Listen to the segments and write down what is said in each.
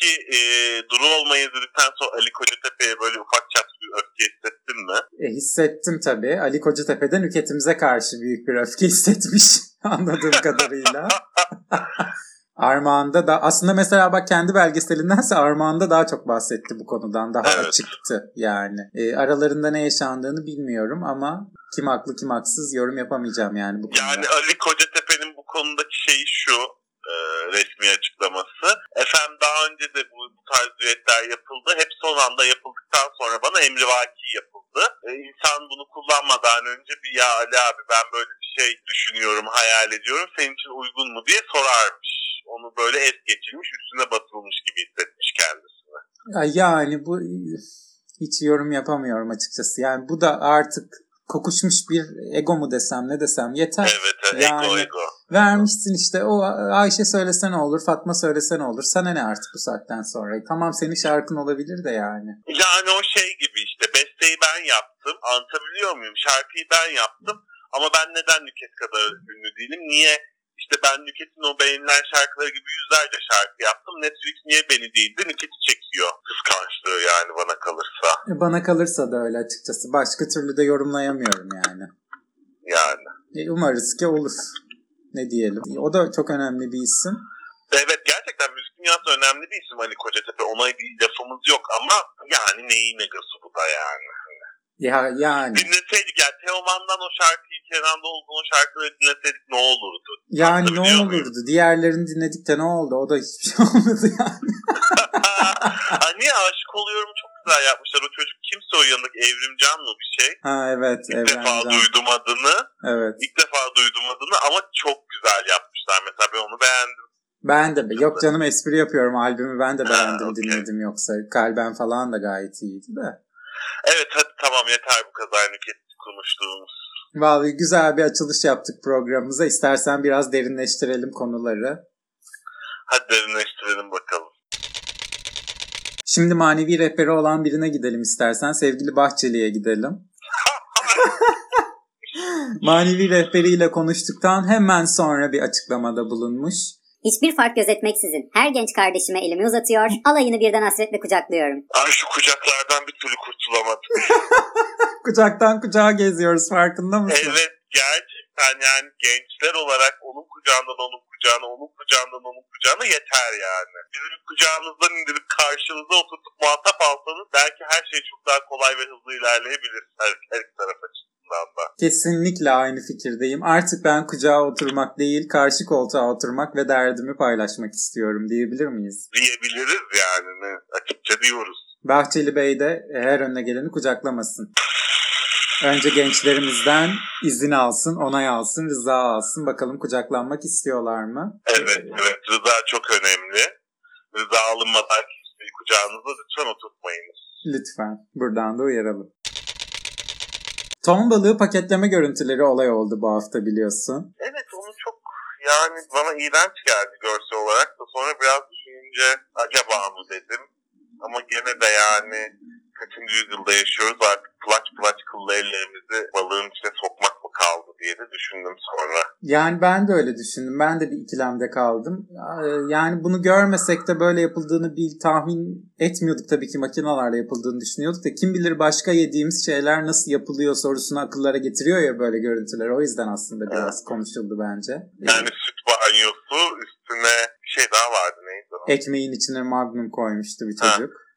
Peki e, Duru olmayı izledikten sonra Ali Kocatepe'ye böyle ufak çaplı bir öfke hissettin mi? E, hissettim tabii. Ali Kocatepe'den ülketimize karşı büyük bir öfke hissetmiş anladığım kadarıyla. Armağan'da da aslında mesela bak kendi belgeselindense Armağan'da daha çok bahsetti bu konudan. Daha evet. açıktı yani. E, aralarında ne yaşandığını bilmiyorum ama kim haklı kim haksız yorum yapamayacağım yani bu konuda. Yani Ali Kocatepe'nin bu konudaki şeyi şu e, resmi açıklaması. Efendim daha önce de bu, bu tarz düetler yapıldı. Hep son anda yapıldıktan sonra bana emrivaki yapıldı. E, insan bunu kullanmadan önce bir ya Ali abi ben böyle bir şey düşünüyorum, hayal ediyorum. Senin için uygun mu diye sorarmış. Onu böyle es geçilmiş, üstüne basılmış gibi hissetmiş kendisini. Yani bu hiç yorum yapamıyorum açıkçası. Yani bu da artık kokuşmuş bir ego mu desem ne desem yeter. Evet yani, ego ego. Vermişsin işte o Ayşe söylese ne olur Fatma söylese ne olur sana ne artık bu saatten sonra. Tamam senin şarkın olabilir de yani. Yani o şey gibi işte besteyi ben yaptım anlatabiliyor muyum şarkıyı ben yaptım ama ben neden Nüket kadar ünlü değilim niye işte ben Nüket'in o beğenilen şarkıları gibi yüzlerce şarkı yaptım. Netflix niye beni değil de Nüket'i çekiyor. Kıskançlığı yani bana kalırsa. E bana kalırsa da öyle açıkçası. Başka türlü de yorumlayamıyorum yani. Yani. E umarız ki olur. Ne diyelim. O da çok önemli bir isim. Evet gerçekten müzik dünyası önemli bir isim Ali Kocatepe. Ona bir lafımız yok ama yani neyi negası bu da yani. Ya yani. Dinleseydik yani Teoman'dan o şarkıyı Kenan Doğulu'nun o şarkıları dinleseydik ne olurdu? Yani ne olurdu? Muyum? Diğerlerini dinledik de ne oldu? O da hiçbir şey olmadı yani. Niye aşık oluyorum çok güzel yapmışlar. O çocuk kimse o yanındaki Evrimcan mı bir şey? Ha evet. İlk Evrimcan. defa duydum adını. Evet. İlk defa duydum adını ama çok güzel yapmışlar. Mesela ben onu beğendim. Ben de yok canım espri yapıyorum albümü ben de beğendim ha, okay. dinledim yoksa kalben falan da gayet iyiydi de. Evet hadi tamam yeter bu kadar nüket konuştuğumuz. Vallahi güzel bir açılış yaptık programımıza. İstersen biraz derinleştirelim konuları. Hadi derinleştirelim bakalım. Şimdi manevi rehberi olan birine gidelim istersen. Sevgili Bahçeli'ye gidelim. manevi rehberiyle konuştuktan hemen sonra bir açıklamada bulunmuş. Hiçbir fark gözetmeksizin her genç kardeşime elimi uzatıyor, alayını birden hasretle kucaklıyorum. Ay şu kucaklardan bir türlü kurtulamadım. Kucaktan kucağa geziyoruz farkında mısın? Evet gerçekten yani gençler olarak onun kucağından onun kucağına, onun kucağından onun kucağına yeter yani. Bizim kucağınızdan indirip karşınıza oturtup muhatap alsanız belki her şey çok daha kolay ve hızlı ilerleyebilir her, her taraf açısından da. Kesinlikle aynı fikirdeyim. Artık ben kucağa oturmak değil, karşı koltuğa oturmak ve derdimi paylaşmak istiyorum diyebilir miyiz? Diyebiliriz yani. Açıkça diyoruz. Bahçeli Bey de her önüne geleni kucaklamasın. Önce gençlerimizden izin alsın, onay alsın, rıza alsın. Bakalım kucaklanmak istiyorlar mı? Evet, evet. Rıza çok önemli. Rıza alınmadan kimseyi kucağınıza lütfen oturtmayınız. Lütfen. Buradan da uyaralım. Ton balığı paketleme görüntüleri olay oldu bu hafta biliyorsun. Evet onu çok yani bana iğrenç geldi görsel olarak da sonra biraz düşününce acaba mı dedim. Ama gene de yani kaçıncı yüzyılda yaşıyoruz artık kıllı ellerimizi balığın içine sokmak mı kaldı diye de düşündüm sonra. Yani ben de öyle düşündüm. Ben de bir ikilemde kaldım. Ee, yani bunu görmesek de böyle yapıldığını bir tahmin etmiyorduk tabii ki makinalarla yapıldığını düşünüyorduk da kim bilir başka yediğimiz şeyler nasıl yapılıyor sorusunu akıllara getiriyor ya böyle görüntüler. O yüzden aslında biraz evet. konuşuldu bence. Yani süt banyosu üstüne bir şey daha vardı neydi o? Ekmeğin içine magnum koymuştu bir çocuk. Ha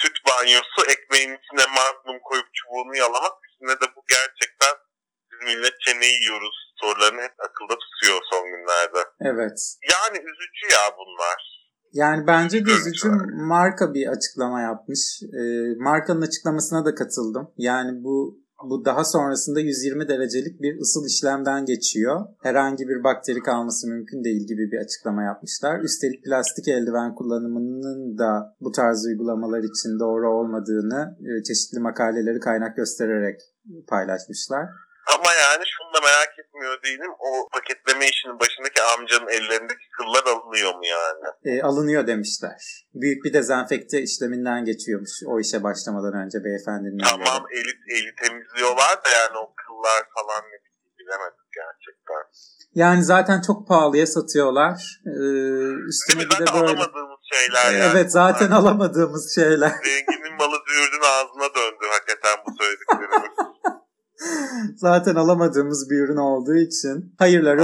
süt banyosu ekmeğin içine magnum koyup çubuğunu yalamak üstüne de bu gerçekten biz milletçe ne yiyoruz sorularını hep akılda tutuyor son günlerde. Evet. Yani üzücü ya bunlar. Yani bence de üzücü marka bir açıklama yapmış. E, markanın açıklamasına da katıldım. Yani bu bu daha sonrasında 120 derecelik bir ısıl işlemden geçiyor. Herhangi bir bakteri kalması mümkün değil gibi bir açıklama yapmışlar. Üstelik plastik eldiven kullanımının da bu tarz uygulamalar için doğru olmadığını e, çeşitli makaleleri kaynak göstererek paylaşmışlar. Ama yani şunu da merak etmiyor değilim. O paketleme işinin başındaki amcanın ellerindeki kıllar alınıyor mu yani? E, alınıyor demişler. Büyük bir dezenfekte işleminden geçiyormuş o işe başlamadan önce beyefendinin. Tamam eli, eli temizliyorlar da yani o kıllar falan ne bilemedim gerçekten. Yani zaten çok pahalıya satıyorlar. Ee, üstüne bir de böyle... alamadığımız şeyler yani. Evet zaten Bunlar. alamadığımız şeyler. Zenginin malı zaten alamadığımız bir ürün olduğu için hayırları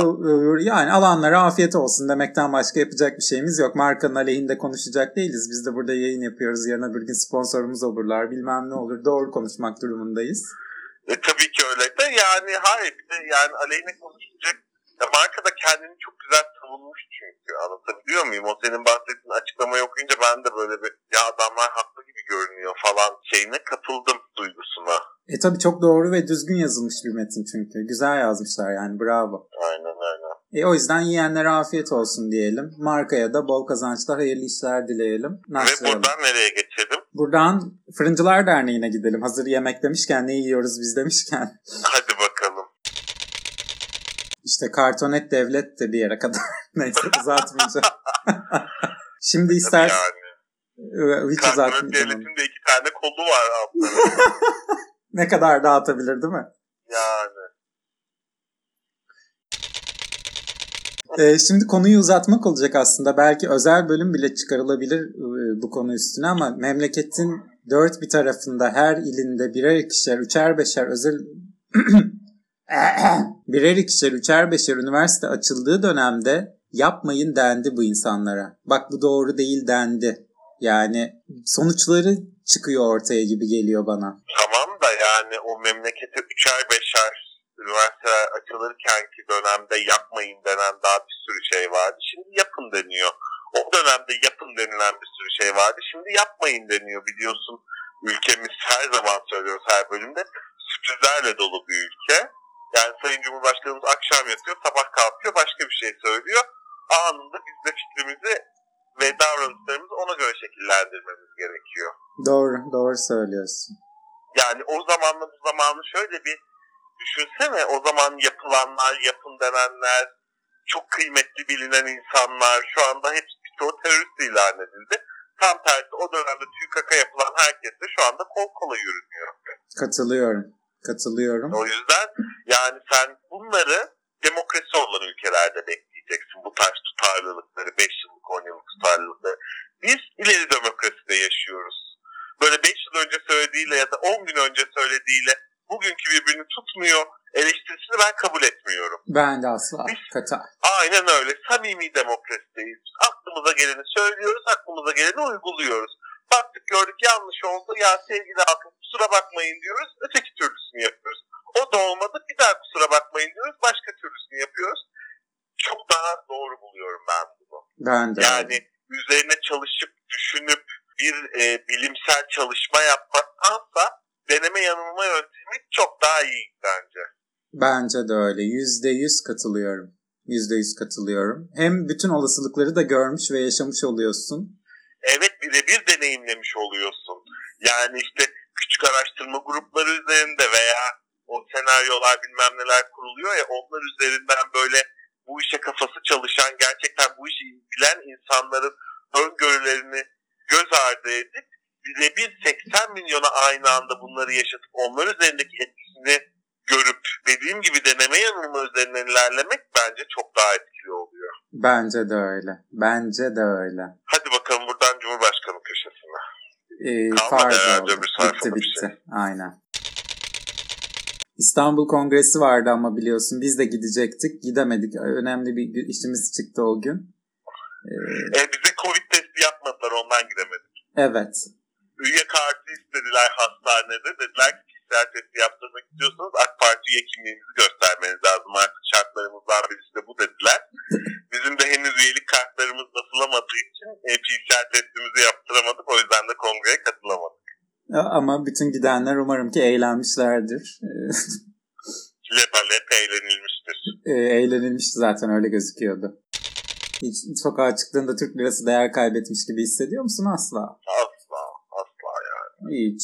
yani alanlara afiyet olsun demekten başka yapacak bir şeyimiz yok. Markanın aleyhinde konuşacak değiliz. Biz de burada yayın yapıyoruz. Yarın öbür gün sponsorumuz olurlar. Bilmem ne olur. Doğru konuşmak durumundayız. E, tabii ki öyle de yani hayır bir de yani aleyhine konuşacak ya marka da kendini çok güzel savunmuş çünkü anlatabiliyor muyum? O senin bahsettiğin açıklamayı okuyunca ben de böyle bir ya adamlar haklı gibi görünüyor falan şeyine kapıldım duygusuna. E tabi çok doğru ve düzgün yazılmış bir metin çünkü. Güzel yazmışlar yani bravo. Aynen aynen. E, o yüzden yiyenlere afiyet olsun diyelim. Markaya da bol kazançlar, hayırlı işler dileyelim. Ve buradan nereye geçelim? Buradan Fırıncılar Derneği'ne gidelim. Hazır yemek demişken, ne yiyoruz biz demişken. Hadi. İşte kartonet devlet de bir yere kadar. Neyse uzatmayacağım. Şimdi istersen... Yani. Hiç kartonet devletin de iki tane kolu var altında. ne kadar dağıtabilir değil mi? Yani. Ee, şimdi konuyu uzatmak olacak aslında. Belki özel bölüm bile çıkarılabilir e, bu konu üstüne ama memleketin dört bir tarafında her ilinde birer ikişer, üçer beşer özel birer ikişer, üçer beşer üniversite açıldığı dönemde yapmayın dendi bu insanlara. Bak bu doğru değil dendi. Yani sonuçları çıkıyor ortaya gibi geliyor bana. Tamam da yani o memlekete üçer beşer üniversiteler açılırken ki dönemde yapmayın denen daha bir sürü şey vardı. Şimdi yapın deniyor. O dönemde yapın denilen bir sürü şey vardı. Şimdi yapmayın deniyor biliyorsun. Ülkemiz her zaman söylüyoruz her bölümde sürprizlerle dolu bir ülke. Yani Sayın Cumhurbaşkanımız akşam yatıyor, sabah kalkıyor, başka bir şey söylüyor. Anında biz de fikrimizi ve davranışlarımızı ona göre şekillendirmemiz gerekiyor. Doğru, doğru söylüyorsun. Yani o zamanla bu zamanı şöyle bir düşünsene o zaman yapılanlar, yapın denenler, çok kıymetli bilinen insanlar şu anda hepsi birçoğu terörist ilan edildi. Tam tersi o dönemde TÜKAK'a yapılan herkes de şu anda kol kola yürünüyor. Katılıyorum. Katılıyorum. O yüzden yani sen bunları demokrasi olan ülkelerde bekleyeceksin. Bu tarz tutarlılıkları, 5 yıllık, 10 yıllık tutarlılıkları. Biz ileri demokraside yaşıyoruz. Böyle 5 yıl önce söylediğiyle ya da 10 gün önce söylediğiyle bugünkü birbirini tutmuyor eleştirisini ben kabul etmiyorum. Ben de asla. Biz, Kata. Aynen öyle. Samimi demokrasideyiz. Aklımıza geleni söylüyoruz, aklımıza geleni uyguluyoruz. Baktık gördük yanlış oldu. Ya sevgili halkım kusura bakmayın diyoruz. Öteki türlüsünü yapıyoruz. O da olmadı. Bir daha kusura bakmayın diyoruz. Başka türlüsünü yapıyoruz. Çok daha doğru buluyorum ben bunu. Ben de. Yani üzerine çalışıp, düşünüp bir e, bilimsel çalışma yapmaktansa deneme yanılma yöntemi çok daha iyi bence. Bence de öyle. Yüzde yüz katılıyorum. Yüzde yüz katılıyorum. Hem bütün olasılıkları da görmüş ve yaşamış oluyorsun. Evet birebir deneyimlemiş oluyorsun. Yani işte küçük araştırma grupları üzerinde veya o senaryolar bilmem neler kuruluyor ya onlar üzerinden böyle bu işe kafası çalışan gerçekten bu işi bilen insanların öngörülerini göz ardı edip birebir 80 milyona aynı anda bunları yaşatıp onlar üzerindeki etkisini görüp dediğim gibi deneme yanılma üzerinden ilerlemek bence çok daha etkili oluyor. Bence de öyle. Bence de öyle. Hadi bakalım buradan Cumhurbaşkanı köşesine. Ee, Kalmadı herhalde öbür Bitti bitti. Şey. Aynen. İstanbul Kongresi vardı ama biliyorsun biz de gidecektik. Gidemedik. Önemli bir işimiz çıktı o gün. Ee, e, bize Covid testi yapmadılar ondan gidemedik. Evet üye kartı istediler hastanede. Dediler ki kişisel testi yaptırmak istiyorsanız AK Parti üye kimliğinizi göstermeniz lazım. Artık şartlarımızdan birisi de bu dediler. Bizim de henüz üyelik kartlarımız basılamadığı için e, PCR testimizi yaptıramadık. O yüzden de kongreye katılamadık. Ama bütün gidenler umarım ki eğlenmişlerdir. Lepalet eğlenilmiştir. E, eğlenilmişti zaten öyle gözüküyordu. Hiç sokağa çıktığında Türk lirası değer kaybetmiş gibi hissediyor musun asla? Hiç.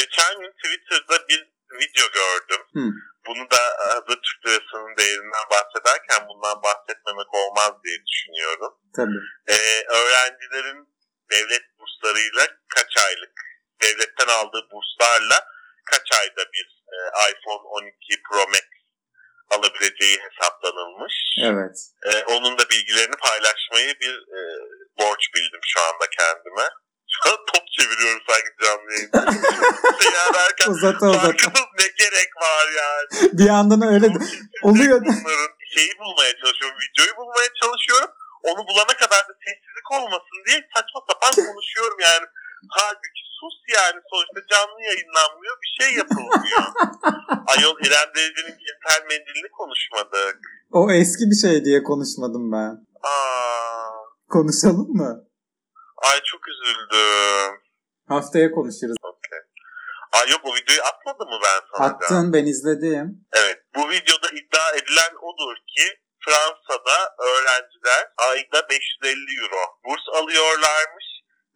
Geçen gün Twitter'da bir video gördüm. Hı. Bunu da hazır Türk lirasının değerinden bahsederken bundan bahsetmemek olmaz diye düşünüyorum. Tabii. Ee, öğrencilerin devlet burslarıyla kaç aylık, devletten aldığı burslarla kaç ayda bir e, iPhone 12 Pro Max alabileceği hesaplanılmış. Evet. Ee, onun da bilgilerini paylaşmayı bir e, borç bildim şu anda kendime. Şu an top çeviriyorum sanki canlı yayında. Derken Uzata uzata. ne gerek var yani. Bir yandan öyle de oluyor. Bunların şeyi bulmaya çalışıyorum. Videoyu bulmaya çalışıyorum. Onu bulana kadar da sessizlik olmasın diye saçma sapan konuşuyorum yani. Halbuki sus yani sonuçta canlı yayınlanmıyor bir şey yapılmıyor. Ayol İrem Derici'nin tel mendilini konuşmadık. O eski bir şey diye konuşmadım ben. Aa, Konuşalım mı? ay çok üzüldüm. Haftaya konuşuruz. Okey. Ay yok o videoyu atmadım mı ben sana? Attın ben izledim. Evet. Bu videoda iddia edilen odur ki Fransa'da öğrenciler ayda 550 euro burs alıyorlarmış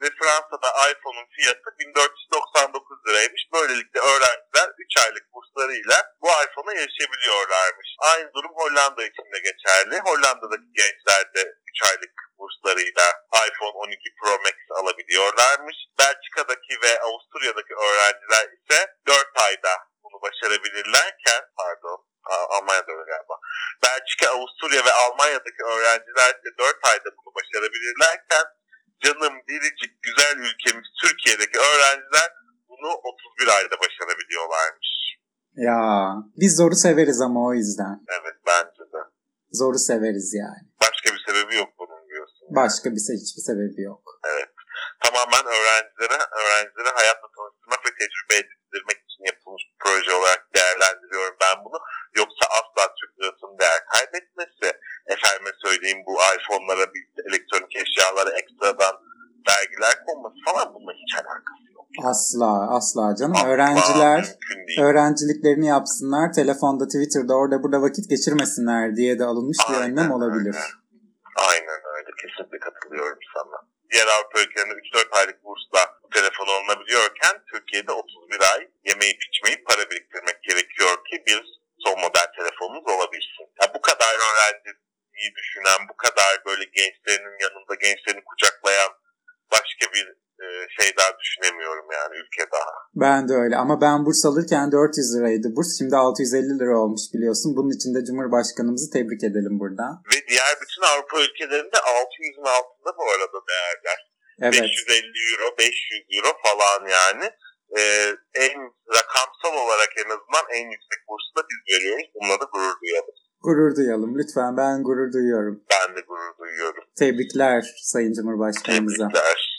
ve Fransa'da iPhone'un fiyatı 1499 liraymış. Böylelikle öğrenciler 3 aylık burslarıyla bu iPhone'a erişebiliyorlarmış. Aynı durum Hollanda için de geçerli. Hollanda'daki gençler de 3 aylık burslarıyla iPhone 12 Pro Max alabiliyorlarmış. Belçika'daki ve Avusturya'daki öğrenciler ise 4 ayda bunu başarabilirlerken pardon Almanya'da öyle galiba. Belçika, Avusturya ve Almanya'daki öğrenciler ise 4 ayda bunu başarabilirlerken canım biricik güzel ülkemiz Türkiye'deki öğrenciler bunu 31 ayda başarabiliyorlarmış. Ya biz zoru severiz ama o yüzden. Evet bence de. Zoru severiz yani. Başka bir sebebi yok bunun diyorsun. Başka bir se- hiçbir sebebi yok. Tamamen öğrencilere, öğrencilere hayatla tanıştırmak ve tecrübe edindirmek için yapılmış bir proje olarak değerlendiriyorum ben bunu. Yoksa asla Türk lirasının değer kaybetmesi, efendime söyleyeyim bu iPhone'lara, bir elektronik eşyalara ekstradan vergiler konması falan bununla hiç alakası yok. Asla asla canım. Asla Öğrenciler öğrenciliklerini yapsınlar. Telefonda, Twitter'da, orada burada vakit geçirmesinler diye de alınmış bir Aynen önlem olabilir. öyle. Aynen öyle. Kesinlikle katılıyorum sana. Diğer Avrupa ülkelerinde 3-4 aylık bursla bu telefon alınabiliyorken Türkiye'de 31 ay yemeyip içmeyip para biriktirmek gerekiyor ki bir son model telefonunuz olabilsin. Ya bu kadar öğrenciyi düşünen, bu kadar böyle gençlerinin yanında gençlerini kucaklayan başka bir e, şey daha düşünemiyorum yani ülke daha. Ben de öyle ama ben burs alırken 400 liraydı burs. Şimdi 650 lira olmuş biliyorsun. Bunun için de Cumhurbaşkanımızı tebrik edelim buradan. Ve diğer bütün Avrupa ülkelerinde 600'ün altında bu arada değerler. Evet. 550 euro, 500 euro falan yani. Ee, en rakamsal olarak en azından en yüksek bursu da biz veriyoruz. Bununla da gurur duyalım. Gurur duyalım lütfen. Ben gurur duyuyorum. Ben de gurur duyuyorum. Tebrikler Sayın Cumhurbaşkanımıza. Tebrikler.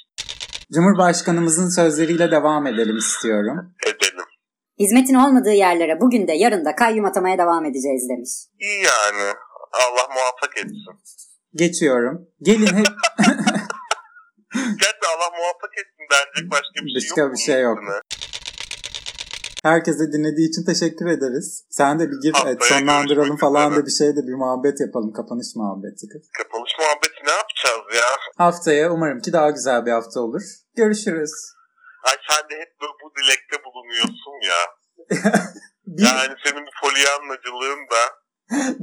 Cumhurbaşkanımızın sözleriyle devam edelim istiyorum. Edelim. Hizmetin olmadığı yerlere bugün de yarın da kayyum atamaya devam edeceğiz demiş. İyi yani. Allah muvaffak etsin. Geçiyorum. Gelin hep Gerçi Allah muvaffak etsin denecek başka bir şey Başka yok. bir bunun şey yok. üstüne. herkese dinlediği için teşekkür ederiz. Sen de bir gir Haftaya et, sonlandıralım falan üzere. da bir şey de bir muhabbet yapalım. Kapanış muhabbeti. Kapanış muhabbeti ne yapacağız ya? Haftaya umarım ki daha güzel bir hafta olur. Görüşürüz. Ay sen de hep böyle bu dilekte bulunuyorsun ya. Bir, Yani senin bu polyanlacılığın da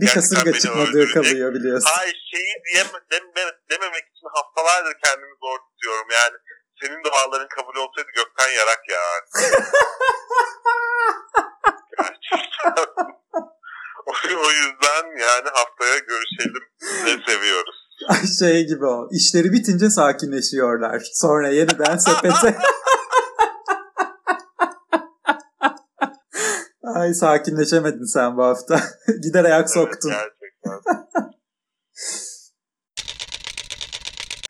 bir kasırga çıkmadığı kalıyor biliyorsun. Hayır şeyi diyeme, deme, dememek için haftalardır kendimi zor tutuyorum yani. Senin duaların kabul olsaydı gökten yarak ya. Gerçekten. o, o yüzden yani haftaya görüşelim ve seviyoruz. Ay şey gibi o. İşleri bitince sakinleşiyorlar. Sonra yeniden sepete. Ay sakinleşemedin sen bu hafta. Gider ayak soktun. Evet.